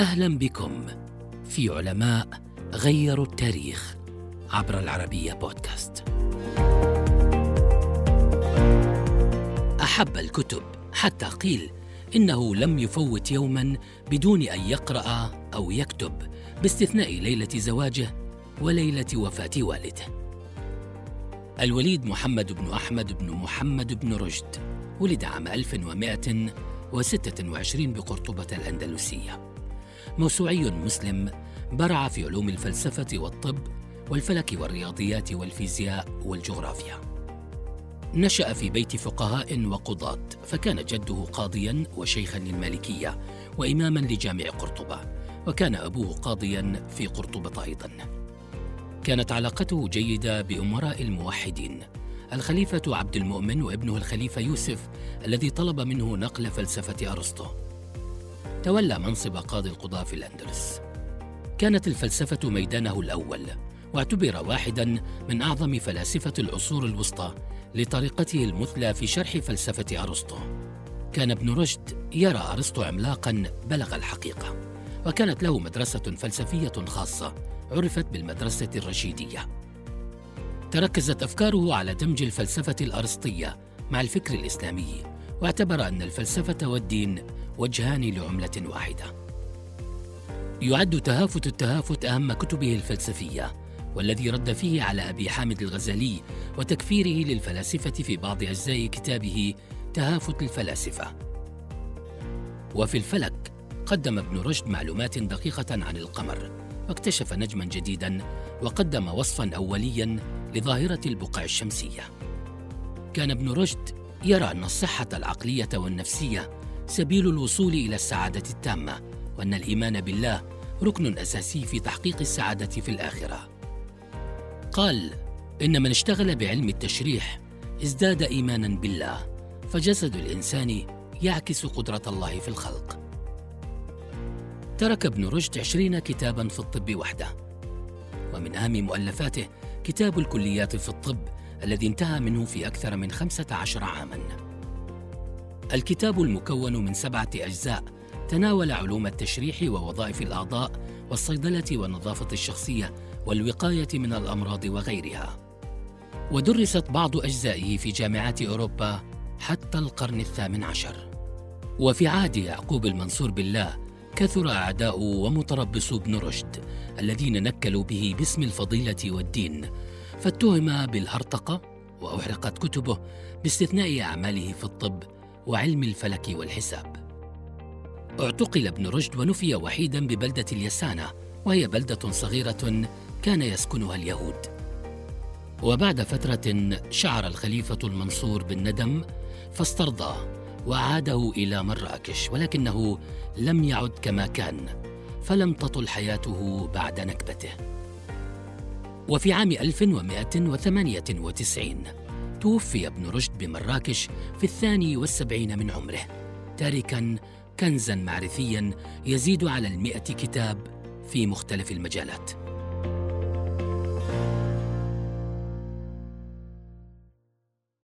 أهلا بكم في علماء غيروا التاريخ عبر العربية بودكاست. أحب الكتب حتى قيل إنه لم يفوت يوما بدون أن يقرأ أو يكتب باستثناء ليلة زواجه وليلة وفاة والده. الوليد محمد بن أحمد بن محمد بن رشد ولد عام 1126 بقرطبة الأندلسية. موسوعي مسلم برع في علوم الفلسفة والطب والفلك والرياضيات والفيزياء والجغرافيا. نشأ في بيت فقهاء وقضاة فكان جده قاضيا وشيخا للمالكيه واماما لجامع قرطبة وكان أبوه قاضيا في قرطبة أيضا. كانت علاقته جيدة بأمراء الموحدين الخليفة عبد المؤمن وابنه الخليفة يوسف الذي طلب منه نقل فلسفة أرسطو. تولى منصب قاضي القضاة في الأندلس. كانت الفلسفة ميدانه الأول واعتبر واحدا من أعظم فلاسفة العصور الوسطى لطريقته المثلى في شرح فلسفة أرسطو. كان ابن رشد يرى أرسطو عملاقا بلغ الحقيقة وكانت له مدرسة فلسفية خاصة عرفت بالمدرسة الرشيدية. تركزت أفكاره على دمج الفلسفة الأرسطية مع الفكر الإسلامي واعتبر أن الفلسفة والدين وجهان لعملة واحدة. يعد تهافت التهافت أهم كتبه الفلسفية، والذي رد فيه على أبي حامد الغزالي وتكفيره للفلاسفة في بعض أجزاء كتابه تهافت الفلاسفة. وفي الفلك قدم ابن رشد معلومات دقيقة عن القمر، واكتشف نجما جديدا وقدم وصفا أوليا لظاهرة البقع الشمسية. كان ابن رشد يرى أن الصحة العقلية والنفسية سبيل الوصول إلى السعادة التامة وأن الإيمان بالله ركن أساسي في تحقيق السعادة في الآخرة. قال إن من اشتغل بعلم التشريح ازداد إيمانا بالله فجسد الإنسان يعكس قدرة الله في الخلق. ترك ابن رشد عشرين كتابا في الطب وحده. ومن أهم مؤلفاته كتاب الكليات في الطب الذي انتهى منه في أكثر من خمسة عشر عاما. الكتاب المكون من سبعة أجزاء تناول علوم التشريح ووظائف الأعضاء والصيدلة والنظافة الشخصية والوقاية من الأمراض وغيرها. ودرست بعض أجزائه في جامعات أوروبا حتى القرن الثامن عشر. وفي عهد يعقوب المنصور بالله كثر أعداء ومتربصو ابن رشد الذين نكلوا به باسم الفضيلة والدين فاتهم بالهرطقة وأحرقت كتبه باستثناء أعماله في الطب وعلم الفلك والحساب. اعتقل ابن رشد ونفي وحيدا ببلدة اليسانة وهي بلدة صغيرة كان يسكنها اليهود. وبعد فترة شعر الخليفة المنصور بالندم فاسترضاه وعاده إلى مراكش ولكنه لم يعد كما كان فلم تطل حياته بعد نكبته. وفي عام 1198 توفي ابن رشد بمراكش في الثاني والسبعين من عمره. تاركا كنزا معرفيا يزيد على المئة كتاب في مختلف المجالات.